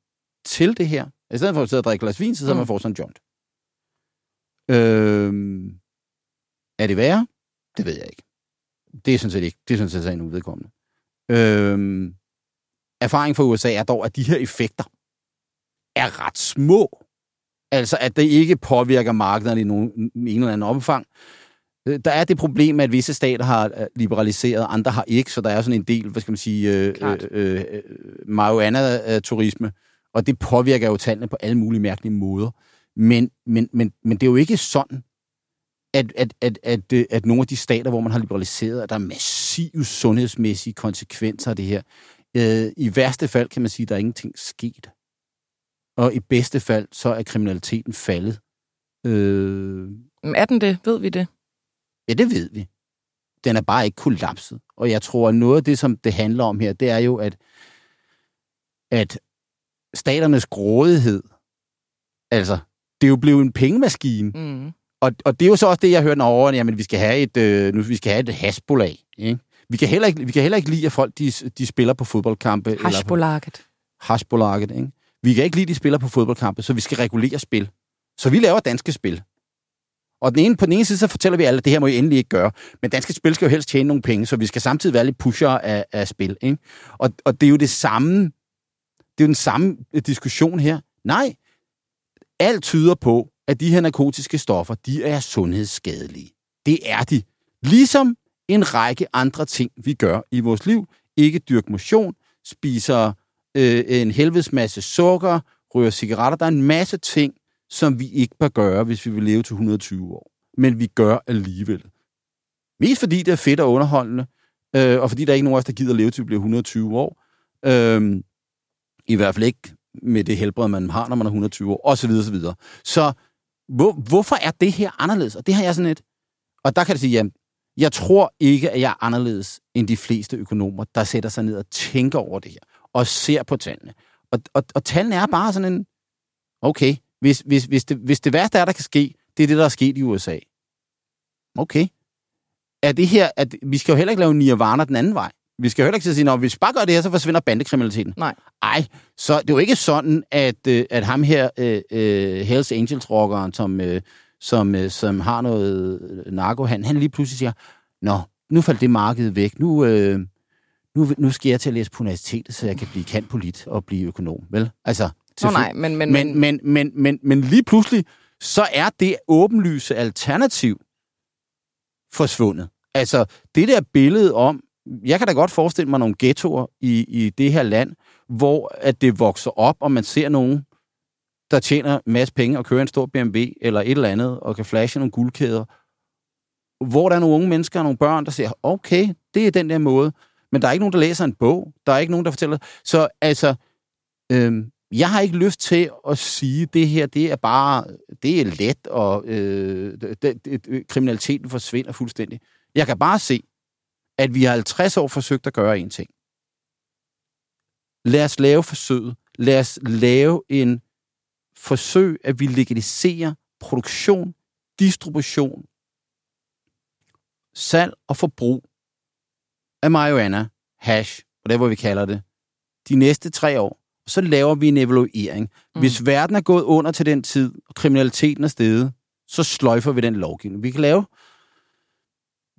til det her. I stedet for at sidde og drikke glas vin, så sidder Mm. man får sådan en joint. Øh, er det værre? Det ved jeg ikke. Det er sådan set ikke. Det er sådan set en uvedkommende. Øh, erfaring fra USA er dog, at de her effekter er ret små. Altså, at det ikke påvirker markederne i nogen, i en eller anden omfang. Øh, Der er det problem, at visse stater har øh, liberaliseret, andre har ikke, så der er sådan en del, hvad skal man sige, øh, Klart. øh, øh, marihuana-turisme, og det påvirker jo tallene på alle mulige mærkelige måder. Men, men, men, men det er jo ikke sådan, at, at, at, at, øh, at nogle af de stater, hvor man har liberaliseret, at der er massive sundhedsmæssige konsekvenser af det her. Øh, I værste fald kan man sige, at der er ingenting sket. Og i bedste fald, så er kriminaliteten faldet. Øh, Er den det? Ved vi det? Ja, det ved vi. Den er bare ikke kollapset. Og jeg tror, at noget af det, som det handler om her, det er jo, at, at staternes grådighed, altså, det er jo blevet en pengemaskine. Mm. Og, og det er jo så også det, jeg hørte over, jamen, vi skal have et, øh, nu, vi skal have et hasbolag. Ikke? Vi, kan heller ikke, vi kan heller ikke lide, at folk de, de spiller på fodboldkampe. Hashbolaget. hashbolaget, ikke? Vi kan ikke lide, at de spiller på fodboldkampe, så vi skal regulere spil. Så vi laver danske spil. Og den ene, på den ene side, så fortæller vi alle, at det her må I endelig ikke gøre. Men danske spil skal jo helst tjene nogle penge, så vi skal samtidig være lidt pusher af, af spil. Ikke? Og, og det er jo det samme, det er jo den samme øh, diskussion her. Nej, alt tyder på, at de her narkotiske stoffer, de er sundhedsskadelige. Det er de. Ligesom en række andre ting, vi gør i vores liv. Ikke dyrk motion, spiser øh, en helvedes masse sukker, ryger cigaretter. Der er en masse ting, som vi ikke bør gøre, hvis vi vil leve til 120 år. Men vi gør alligevel. Mest fordi det er fedt og underholdende, øh, og fordi der er ikke nogen af os, der gider leve til vi bliver 120 år. Øh, I hvert fald ikke med det helbred, man har, når man er 120 år, og så videre, så videre. Så hvor, hvorfor er det her anderledes? Og det har jeg sådan et... Og der kan jeg sige, jamen, jeg tror ikke, at jeg er anderledes end de fleste økonomer, der sætter sig ned og tænker over det her, og ser på tallene, og, og, og tallene er bare sådan en, okay, hvis, hvis, hvis, det, hvis det værste er, der kan ske, det er det, der er sket i USA. Okay. Er det her, at vi skal jo heller ikke lave nirvana den anden vej. Vi skal jo heller ikke sige, at hvis vi bare gør det her, så forsvinder bandekriminaliteten. Nej. Ej, så det er jo ikke sådan, at, øh, at ham her, øh, øh, Hells Angels-rockeren, som, øh, som, øh, som har noget narko, han, han lige pludselig siger, Nå, nu faldt det marked væk. Nu, øh, nu, nu skal jeg til at læse på universitetet, så jeg kan blive kant polit og blive økonom. Vel? Altså, Nå, nej, men, men, men, men, men, men, men lige pludselig, så er det åbenlyse alternativ forsvundet. Altså, det der billede om, jeg kan da godt forestille mig nogle ghettoer i, i det her land, hvor at det vokser op, og man ser nogen, der tjener en masse penge og kører en stor BMW eller et eller andet, og kan flashe nogle guldkæder, hvor der er nogle unge mennesker og nogle børn, der siger, okay, det er den der måde, men der er ikke nogen, der læser en bog, der er ikke nogen, der fortæller. Så altså, øhm, jeg har ikke lyst til at sige, det her, det er bare, det er let, og øh, det, det, kriminaliteten forsvinder fuldstændig. Jeg kan bare se, at vi har 50 år forsøgt at gøre en ting. Lad os lave forsøget. Lad os lave en forsøg, at vi legaliserer produktion, distribution, salg og forbrug af marihuana, hash, og det hvor vi kalder det, de næste tre år. Så laver vi en evaluering. Mm. Hvis verden er gået under til den tid, og kriminaliteten er steget, så sløjfer vi den lovgivning. Vi kan lave,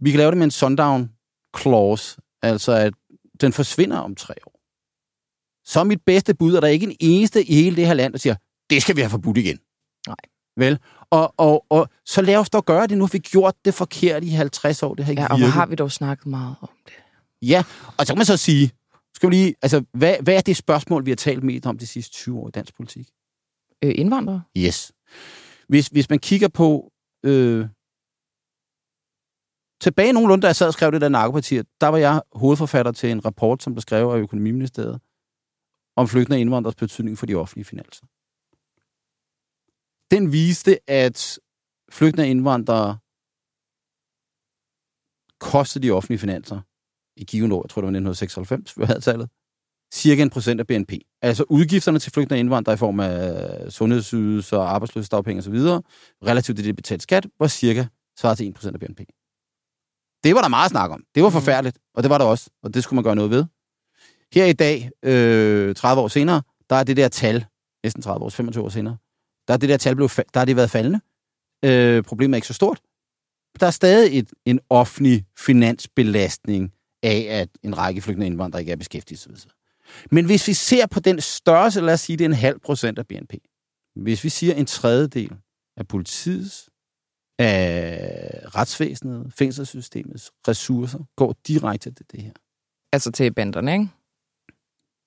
vi kan lave det med en sundown clause, altså at den forsvinder om tre år. Så er mit bedste bud, at der er ikke en eneste i hele det her land, der siger, det skal vi have forbudt igen. Nej. Vel? Og, og, og så lad os dog gøre det. Nu har vi gjort det forkert i 50 år. Det har ikke ja, og hvor har vi dog snakket meget om det. Ja, og så kan man så sige, skal vi lige, altså, hvad, hvad er det spørgsmål, vi har talt mest om de sidste 20 år i dansk politik? Øh, indvandrere? Yes. Hvis, hvis man kigger på... Øh, tilbage nogenlunde, da jeg sad og skrev det der narkopartiet, der var jeg hovedforfatter til en rapport, som blev skrevet af Økonomiministeriet, om flygtninge og indvandrers betydning for de offentlige finanser. Den viste, at flygtninge og indvandrere kostede de offentlige finanser i givet år, jeg tror det var 1996, vi havde tallet, cirka en procent af BNP. Altså udgifterne til flygtninge og indvandrere i form af sundhedsydelser, arbejdsløshedsdagpenge osv., relativt til det betalt skat, var cirka svaret til 1 procent af BNP. Det var der meget snak om. Det var mhm. forfærdeligt, og det var der også, og det skulle man gøre noget ved. Her i dag, øh, 30 år senere, der er det der tal, næsten 30 år, 25 år senere, der er det der tal, blev, der har det været faldende. Øh, problemet er ikke så stort. Der er stadig et, en offentlig finansbelastning af, at en række flygtninge indvandrere ikke er beskæftiget. Men hvis vi ser på den størrelse, lad os sige, det er en halv procent af BNP. Hvis vi siger en tredjedel af politiets, af retsvæsenet, fængselssystemets ressourcer, går direkte til det her. Altså til banderne, ikke?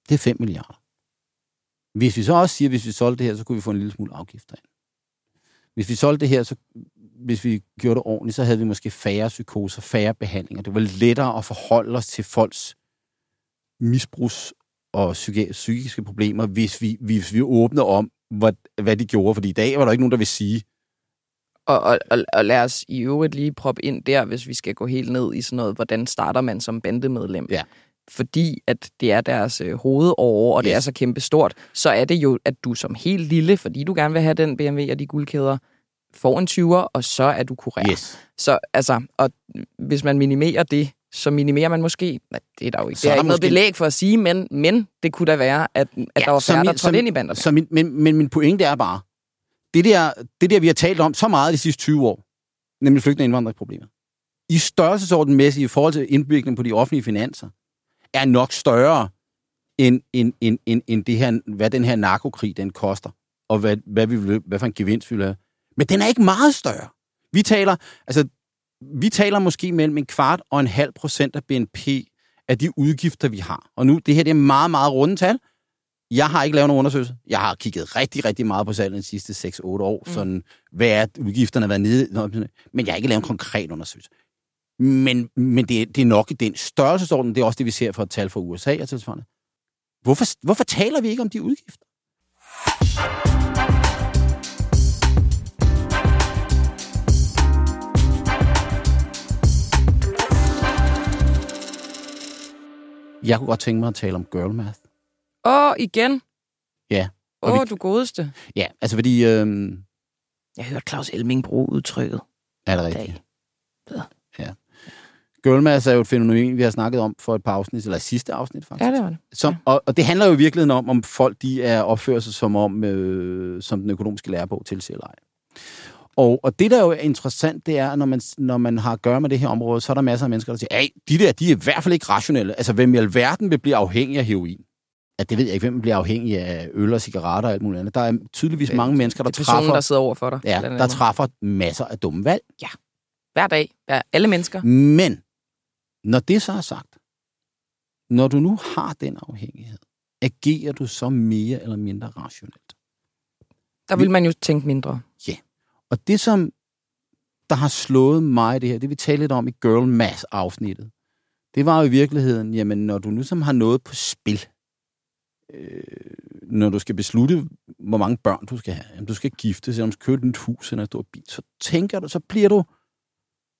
Det er 5 milliarder. Hvis vi så også siger, at hvis vi solgte det her, så kunne vi få en lille smule afgifter ind. Hvis vi solgte det her, så hvis vi gjorde det ordentligt, så havde vi måske færre psykoser, færre behandlinger. Det var lettere at forholde os til folks misbrugs- og psykiske problemer, hvis vi, hvis vi åbner om, hvad, hvad de gjorde. Fordi i dag var der ikke nogen, der vil sige. Og, og, og, og lad os i øvrigt lige proppe ind der, hvis vi skal gå helt ned i sådan noget, hvordan starter man som bandemedlem? Ja. Fordi at det er deres øh, hovedår, og yes. det er så kæmpe stort, så er det jo, at du som helt lille, fordi du gerne vil have den BMW og de guldkæder, får en 20'er, og så er du kureret. Yes. Så altså, og hvis man minimerer det, så minimerer man måske, det er der jo ikke, det er, er ikke noget belæg for at sige, men, men det kunne da være, at, at ja, der var færre, der trådte ind i banderne. Så min, men, men min pointe er bare, det der, det der, vi har talt om så meget de sidste 20 år, nemlig flygtninge indvandringsproblemer, i størrelsesordenmæssigt i forhold til indbygningen på de offentlige finanser, er nok større end, end, end, end, end det her, hvad den her narkokrig den koster, og hvad, hvad, vi vil, hvad for en gevinst vi vil have. Men den er ikke meget større. Vi taler, altså, vi taler måske mellem en kvart og en halv procent af BNP af de udgifter, vi har. Og nu, det her det er meget, meget runde tal. Jeg har ikke lavet nogen undersøgelse. Jeg har kigget rigtig, rigtig meget på salget de sidste 6-8 år. Mm. Sådan, hvad er udgifterne været nede? Men jeg har ikke lavet en konkret undersøgelse. Men, men det, det er nok i den størrelsesorden. Det er også det, vi ser for et tal fra USA og tilsvarende. Hvorfor, hvorfor taler vi ikke om de udgifter? Jeg kunne godt tænke mig at tale om girl math. Og igen. Ja. Åh, Og oh, vi- du godeste. Ja, altså fordi... Øh, Jeg har hørt Claus Elming bruge udtrykket. er det rigtigt? Dag. Ja. Girlmass er jo et fænomen, vi har snakket om for et par afsnit, eller sidste afsnit faktisk. Ja, det var det. Som, og, og det handler jo i virkeligheden om, om folk de er opfører sig som om, øh, som den økonomiske lærebog tilsiger eller ej. Og, og det, der jo er interessant, det er, når man, når man har at gøre med det her område, så er der masser af mennesker, der siger, hey, de der, de er i hvert fald ikke rationelle. Altså, hvem i alverden vil blive afhængig af heroin? Ja, det ved jeg ikke, hvem bliver afhængig af øl og cigaretter og alt muligt andet. Der er tydeligvis mange mennesker, der Det er personen, træffer, der sidder over for dig. ja, der træffer masser af dumme valg. Hver dag. Ja, alle mennesker. Men, når det så er sagt, når du nu har den afhængighed, agerer du så mere eller mindre rationelt. Der vil man jo tænke mindre. Og det, som der har slået mig i det her, det vi talte lidt om i Girl Mass afsnittet, det var jo i virkeligheden, jamen når du nu som har noget på spil, øh, når du skal beslutte, hvor mange børn du skal have, jamen, du skal gifte eller om du skal købe et hus eller en stor bil, så tænker du, så bliver du,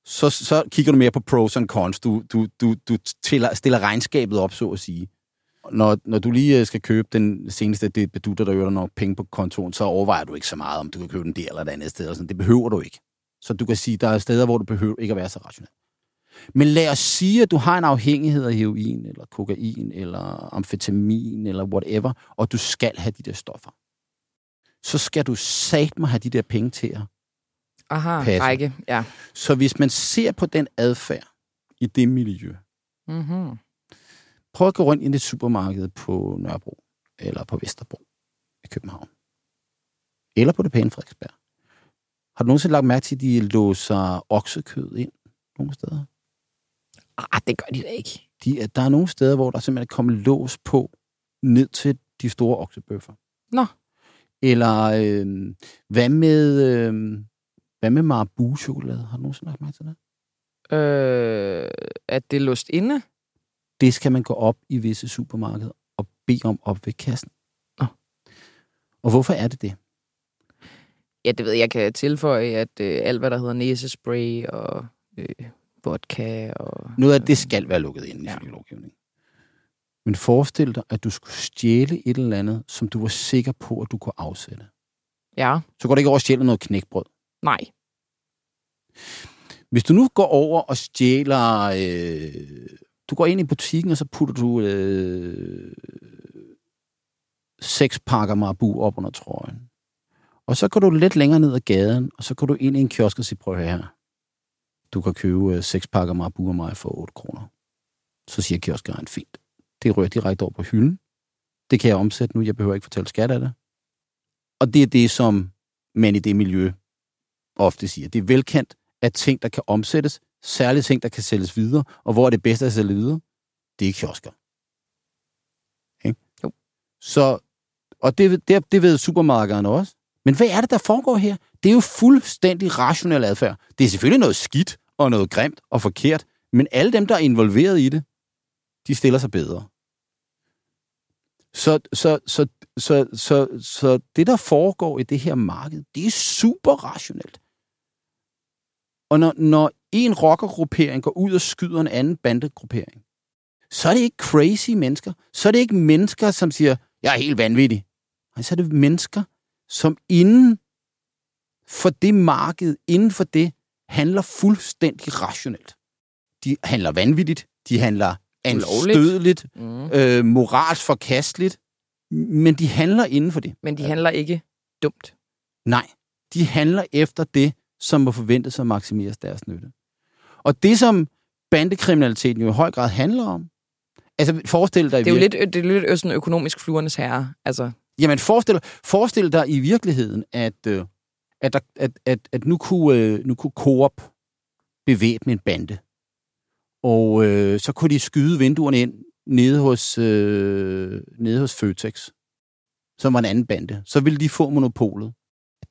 så, så kigger du mere på pros and cons. Du, du, du, du stiller, stiller regnskabet op, så at sige. Når, når du lige øh, skal købe den seneste det bedutter, der øger nok penge på kontoen, så overvejer du ikke så meget, om du kan købe den der eller et andet sted. Og sådan. Det behøver du ikke. Så du kan sige, der er steder, hvor du behøver ikke at være så rationel. Men lad os sige, at du har en afhængighed af heroin, eller kokain, eller amfetamin, eller whatever, og du skal have de der stoffer. Så skal du satme have de der penge til at. Aha, Passe. række. Ja. Så hvis man ser på den adfærd i det miljø, Mm-hmm. Prøv at gå rundt i det supermarked på Nørrebro, eller på Vesterbro i København, eller på det pæne Frederiksberg. Har du nogensinde lagt mærke til, at de låser oksekød ind nogle steder? Ah, det gør de da ikke. De, er- der er nogle steder, hvor der simpelthen er kommet lås på ned til de store oksebøffer. Nå. Eller øh, hvad med øh, hvad med marabu-chokolade? Har du nogensinde lagt mærke til det? Øh, at det er låst inde? Det skal man gå op i visse supermarkeder og bede om op ved kassen. Nå. Og hvorfor er det det? Ja, det ved jeg. Jeg kan tilføje, at øh, alt, hvad der hedder næsespray og øh, vodka og... Noget af det skal være lukket ind i Ja. lovgivningen. Men forestil dig, at du skulle stjæle et eller andet, som du var sikker på, at du kunne afsætte. Ja, Så går det ikke over at stjæle noget knækbrød. nej. Hvis du nu går over og stjæler... Øh, du går ind i butikken, og så putter du øh, seks pakker marabu op under trøjen. Og så går du lidt længere ned ad gaden, og så går du ind i en kiosk og siger, prøv her. Du kan købe øh, seks pakker marabu af mig for 8 kroner. Så siger kioskeren, fint. Det rører direkte over på hylden. Det kan jeg omsætte nu, jeg behøver ikke fortælle skat af det. Og det er det, som man i det miljø ofte siger. Det er velkendt, at ting, der kan omsættes, særligt ting, der kan sælges videre, og hvor er det bedste at sælge videre, det er kiosker. Ikke? Jo. Så, og det, det, det ved supermarkederne også. Men hvad er det, der foregår her? Det er jo fuldstændig rationel adfærd. Det er selvfølgelig noget skidt og noget grimt og forkert, men alle dem, der er involveret i det, de stiller sig bedre. Så, så, så, så, så, så det, der foregår i det her marked, det er super rationelt. Og når, når en rockergruppering går ud og skyder en anden bandegruppering, så er det ikke crazy mennesker. Så er det ikke mennesker, som siger, jeg er helt vanvittig. Nej, så er det mennesker, som inden for det marked, inden for det, handler fuldstændig rationelt. De handler vanvittigt, de handler anstødeligt, Mm. øh, moralsk forkasteligt, men de handler inden for det. Men de handler ikke dumt. Nej, de handler efter det, som må forventes at maksimeres deres nytte. Og det, som bandekriminaliteten jo i høj grad handler om, altså forestil dig... Det er jo lidt, det er lidt sådan økonomisk fluernes herre. Altså, Jamen forestil, forestil dig i virkeligheden, at, øh, at, der, at, at, at nu, kunne, øh, nu kunne Coop bevæbne en bande. Og øh, så kunne de skyde vinduerne ind nede hos, øh, nede hos Føtex, som var en anden bande. Så ville de få monopolet.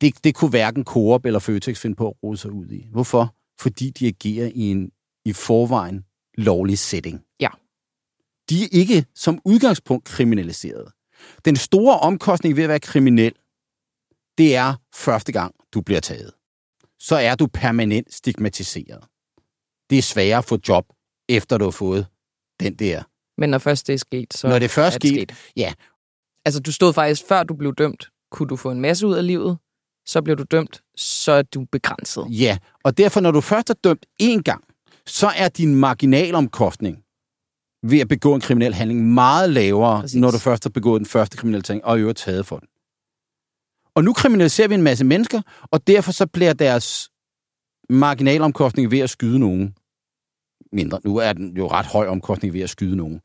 Det, det kunne hverken Coop eller Føtex finde på at rode sig ud i. Hvorfor? Fordi de agerer i en i forvejen lovlig setting. Ja. De er ikke som udgangspunkt kriminaliseret. Den store omkostning ved at være kriminel, det er første gang, du bliver taget. Så er du permanent stigmatiseret. Det er sværere at få job, efter du har fået den der. men når først det er sket, så Når det først er det sket, sket. Altså, du stod faktisk, før du blev dømt, kunne du få en masse ud af livet, så blev du dømt, så er du begrænset. Ja, og derfor, når du først er dømt én gang, så er din marginalomkostning ved at begå en kriminel handling meget lavere, Præcis. når du først har begået den første kriminelle ting, og i øvrigt taget for den. Og nu kriminaliserer vi en masse mennesker, og derfor så bliver deres marginalomkostning ved at skyde nogen mindre. Nu er den jo ret høj omkostning ved at skyde nogen.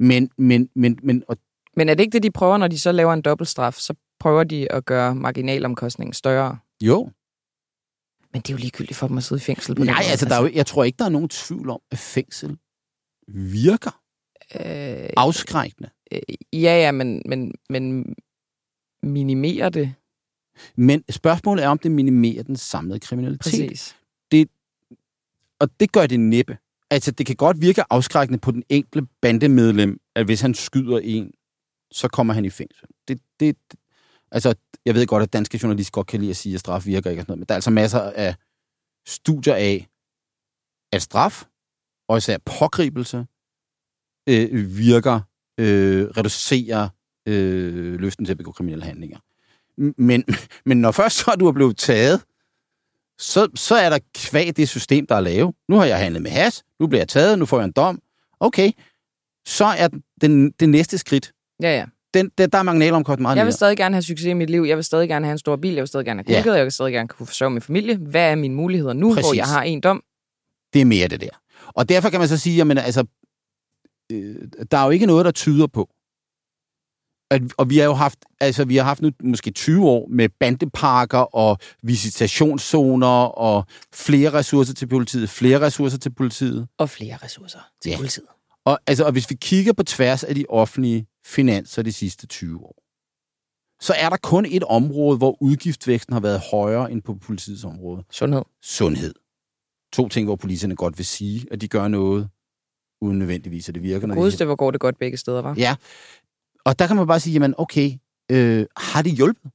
Men, men, men, men og Men er det ikke det, de prøver, når de så laver en dobbeltstraf? Så prøver de at gøre marginalomkostningen større. jo, Men det er jo ligegyldigt for dem at sidde i fængsel på den nej, måde, altså, der er jo, jeg tror ikke, der er nogen tvivl om, at fængsel virker Øh, afskrækkende. øh, ja, ja, men, men, men minimerer det. Men spørgsmålet er, om det minimerer den samlede kriminalitet. Præcis. Og det gør det næppe. Altså, det kan godt virke afskrækkende på den enkelte bandemedlem, at hvis han skyder en, så kommer han i fængsel. Det, det, altså, jeg ved godt, at danske journalister godt kan lide at sige, at straf virker ikke og sådan noget, men der er altså masser af studier af, at straf, og især pågribelse, øh, virker, øh, reducerer øh, lysten til at begå kriminelle handlinger. Men, *laughs* men når først så er du er blevet taget, så, så er der kvæg det system, der er lavet. Nu har jeg handlet med has, nu bliver jeg taget, nu får jeg en dom. Okay, så er den, det næste skridt. Ja, ja. Den, den, der er marginalomkostning meget Jeg vil mere. stadig gerne have succes i mit liv. Jeg vil stadig gerne have en stor bil. Jeg vil stadig gerne have Ja. kunket. Jeg vil stadig gerne kunne forsørge min familie. Hvad er mine muligheder nu, Præcis. hvor jeg har en dom? Det er mere det der. Og derfor kan man så sige, jamen altså, øh, der er jo ikke noget, der tyder på, at, og vi har jo haft, altså vi har haft nu måske 20 år med bandeparker og visitationszoner og flere ressourcer til politiet, flere ressourcer til politiet. Og flere ressourcer til Ja. politiet. Og, altså, og hvis vi kigger på tværs af de offentlige finanser de sidste 20 år, så er der kun et område, hvor udgiftsvæksten har været højere end på politiets område. Sundhed. Sundhed. To ting, hvor politikerne godt vil sige, at de gør noget, uden nødvendigvis, at det virker. når de- Godeste, hvor går det godt begge steder, var. Ja, og der kan man bare sige, jamen okay, øh, har det hjulpet?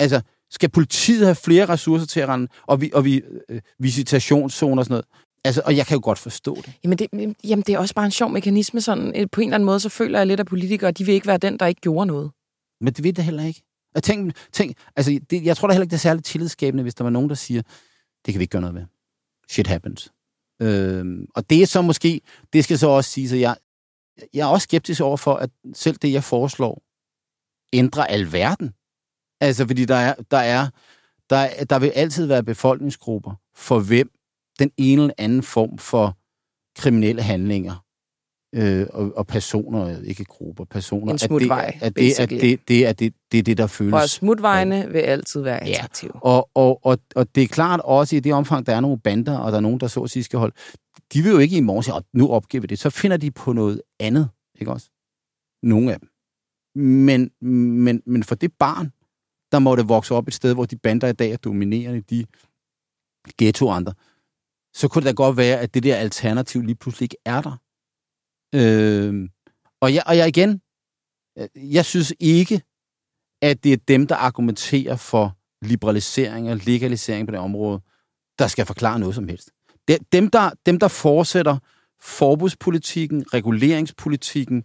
Altså, skal politiet have flere ressourcer til at rende, og, vi, og vi, øh, visitationszoner og sådan noget? Altså, og jeg kan jo godt forstå det. Jamen det, jamen, det er også bare en sjov mekanisme. Sådan, på en eller anden måde, så føler jeg lidt, at politikere, de vil ikke være den, der ikke gjorde noget. Men det ved det heller ikke. Og tænk, tænk altså, det, jeg tror da heller ikke, det er særligt tillidsskabende, hvis der var nogen, der siger, det kan vi ikke gøre noget ved. Shit happens. Øhm, og det er så måske, det skal så også sige, at jeg, jeg er også skeptisk over for, at selv det, jeg foreslår, ændrer alverden. Altså, fordi der er, der er, der, er, der vil altid være befolkningsgrupper, for hvem den ene eller anden form for kriminelle handlinger øh, og, og personer, ikke grupper, personer, En smutvej, at det, at det, at det, det, er det, det er det, der føles. Og smutvejene vil altid være Ja. attraktive. Og, og, og, og det er klart også i det omfang, der er nogle bander, og der er nogen, der så sige skal holde, de vil jo ikke i morgen sige, "Åh, nu opgiver vi det. Så finder de på noget andet, ikke også? Nogle af dem. Men, men, men for det barn, der må det vokse op et sted, hvor de bander i dag er dominerende, de ghetto-andre, så kunne det da godt være, at det der alternativ lige pludselig ikke er der. Øh, og, jeg, og jeg igen, øh, jeg synes ikke, at det er dem, der argumenterer for liberalisering og legalisering på det område, der skal forklare noget som helst. Det, dem, der, dem, der fortsætter forbudspolitikken, reguleringspolitikken,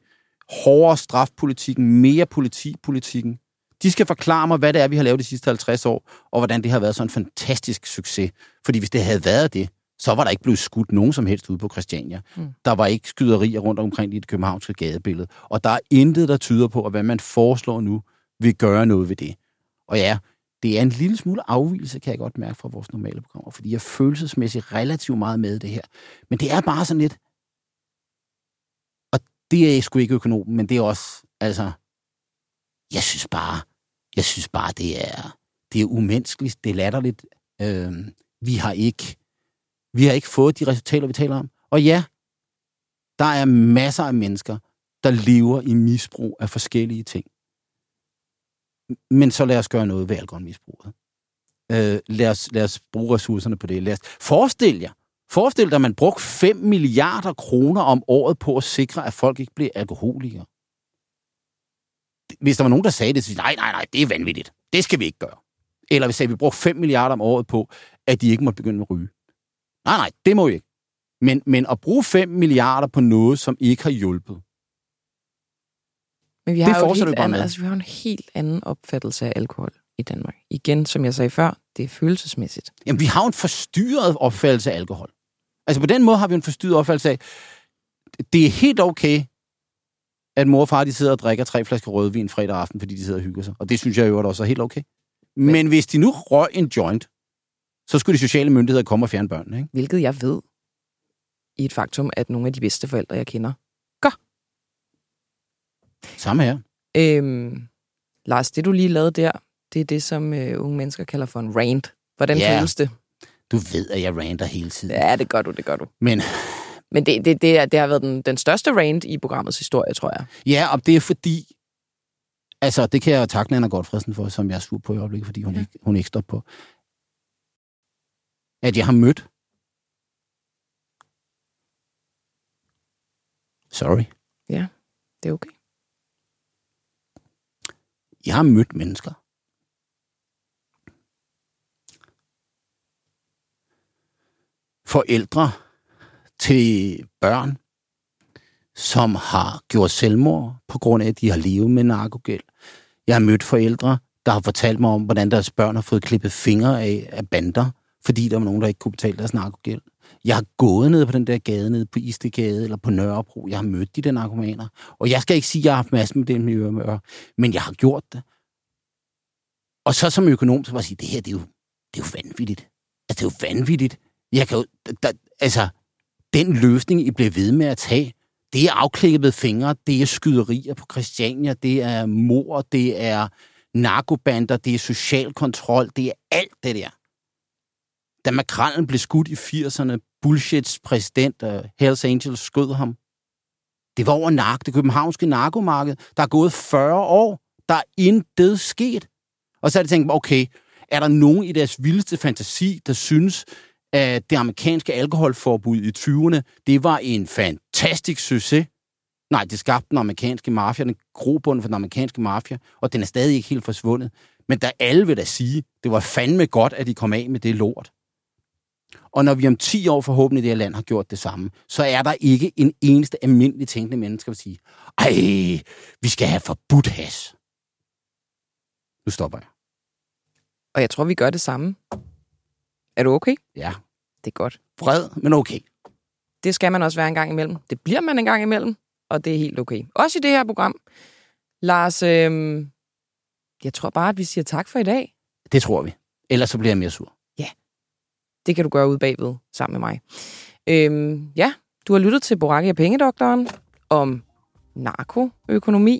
hårdere strafpolitikken, mere politipolitikken, de skal forklare mig, hvad det er, vi har lavet de sidste 50 år, og hvordan det har været sådan en fantastisk succes. Fordi hvis det havde været det, så var der ikke blevet skudt nogen som helst ude på Christiania. Mm. Der var ikke skyderier rundt omkring i det københavnske gadebillede. Og der er intet, der tyder på, at hvad man foreslår nu, vil gøre noget ved det. Og ja, det er en lille smule afvielse, kan jeg godt mærke fra vores normale programmer, fordi jeg er følelsesmæssigt relativt meget med det her. Men det er bare sådan lidt, og det er sgu ikke økonomen, men det er også, altså, jeg synes bare, jeg synes bare, det er, det er umenneskeligt, det er latterligt. Øh, vi har ikke, vi har ikke fået de resultater, vi taler om. Og ja, der er masser af mennesker, der lever i misbrug af forskellige ting. Men så lad os gøre noget ved alkoholmisbruget. Øh, lad, os, lad os bruge ressourcerne på det. Lad os, forestil jer, forestil dig, at man brugte 5 milliarder kroner om året på at sikre, at folk ikke bliver alkoholikere. Hvis der var nogen, der sagde det, så sagde nej, nej, nej, det er vanvittigt. Det skal vi ikke gøre. Eller hvis vi brugte 5 milliarder om året på, at de ikke må begynde at ryge. Nej, nej, det må vi ikke. Men, men at bruge 5 milliarder på noget, som ikke har hjulpet, Men vi Det har, jo et fortsætter helt med. altså, vi har jo en helt anden opfattelse af alkohol i Danmark. Igen, som jeg sagde før, det er følelsesmæssigt. Jamen, vi har jo en forstyrret opfattelse af alkohol. Altså, på den måde har vi en forstyrret opfattelse af, det er helt okay, at mor og far de sidder og drikker tre flasker rødvin fredag aften, fordi de sidder og hygger sig. Og det synes jeg jo også er helt okay. Men, Men hvis de nu røg en joint, så skulle de sociale myndigheder komme og fjerne børnene, ikke? Hvilket jeg ved i et faktum, at nogle af de bedste forældre, jeg kender. Samme her. Øhm, Lars, det du lige lavede der, det er det, som øh, unge mennesker kalder for en rant. Hvordan Ja. føles det? Du ved, at jeg ranter hele tiden. Ja, det gør du, det gør du. Men Men det, det, det, det har været den, den største rant i programmets historie, tror jeg. ja, og det er fordi, altså det kan jeg takke Nana Godfredsen for, som jeg er sur på i øjeblikket, fordi hun, Ja. ja. ikke, hun ikke står på. At jeg har mødt Sorry. Det er okay. Jeg har mødt mennesker. Forældre til børn, som har gjort selvmord på grund af, at de har levet med narkogæld. Jeg har mødt forældre, der har fortalt mig om, hvordan deres børn har fået klippet fingre af, af bander, fordi der var nogen, der ikke kunne betale deres narkogæld. Jeg har gået ned på den der gade, nede på Istegade eller på Nørrebro. Jeg har mødt de der narkomaner. Og jeg skal ikke sige, at jeg har haft masser med det i men jeg har gjort det. Og så som økonom, så var jeg sige, det her, det er jo, det er jo vanvittigt. Altså, det er jo vanvittigt. Jeg kan jo, der, altså, den løsning, I bliver ved med at tage, det er afklippede fingre, det er skyderier på Christiania, det er mor, det er narkobander, det er social kontrol, det er alt det der. Da makrallen blev skudt i 80'erne, Bullshits præsident uh, Hells Angels skød ham. Det var over nark, det københavnske narkomarked. Der er gået 40 år. Der er intet sket. Og så har de tænkt, okay, er der nogen i deres vildeste fantasi, der synes, at det amerikanske alkoholforbud i 20'erne, det var en fantastisk succes? Nej, det skabte den amerikanske mafia, den grobund for den amerikanske mafia, og den er stadig ikke helt forsvundet. Men der alle vil da sige, det var fandme godt, at de kom af med det lort. Og når vi om 10 år forhåbentlig i det her land har gjort det samme, så er der ikke en eneste almindelig tænkende menneske, der vil sige, ej, vi skal have forbudt has. Nu stopper jeg. Og jeg tror, vi gør det samme. Er du okay? Ja, Det er godt. vred, men okay. Det skal man også være en gang imellem. Det bliver man en gang imellem, og det er helt okay. Også i det her program. Lars, øhm, jeg tror bare, at vi siger tak for i dag. Det tror vi. Ellers så bliver jeg mere sur. Det kan du gøre ude bagved sammen med mig. Øhm, ja, du har lyttet til Boracchi og Pengedoktoren om narkoøkonomi.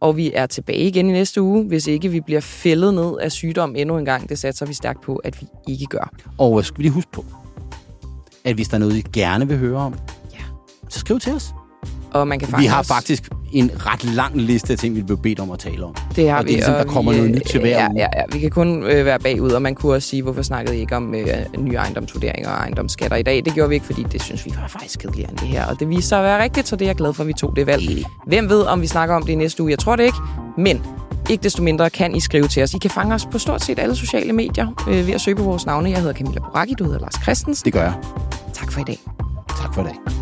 Og vi er tilbage igen i næste uge, hvis ikke vi bliver fældet ned af sygdom endnu en gang. Det satser vi stærkt på, at vi ikke gør. Og skal vi lige huske på, at hvis der er noget, I gerne vil høre om, Ja. så skriv til os. Og man kan Vi faktisk har også- faktisk en ret lang liste af ting, vi bliver bedt om at tale om. Det har Og vi. det er ligesom, der kommer vi, noget nyt til hver ja, uge. ja, ja, vi kan kun øh, være bagud, og man kunne også sige, hvorfor snakkede I ikke om øh, nye ejendomsvurderinger og ejendomsskatter i dag? Det gjorde vi ikke, fordi det synes vi var faktisk kedeligere end det her. Og det viser sig at være rigtigt, så det er jeg glad for, at vi tog det valg. Hvem ved, om vi snakker om det i næste uge? Jeg tror det ikke. Men ikke desto mindre kan I skrive til os. I kan fange os på stort set alle sociale medier øh, ved at søge på vores navne. Jeg hedder Camilla Boracchi, du hedder Lars Christensen. Det gør jeg. Tak for i dag. Tak for i dag.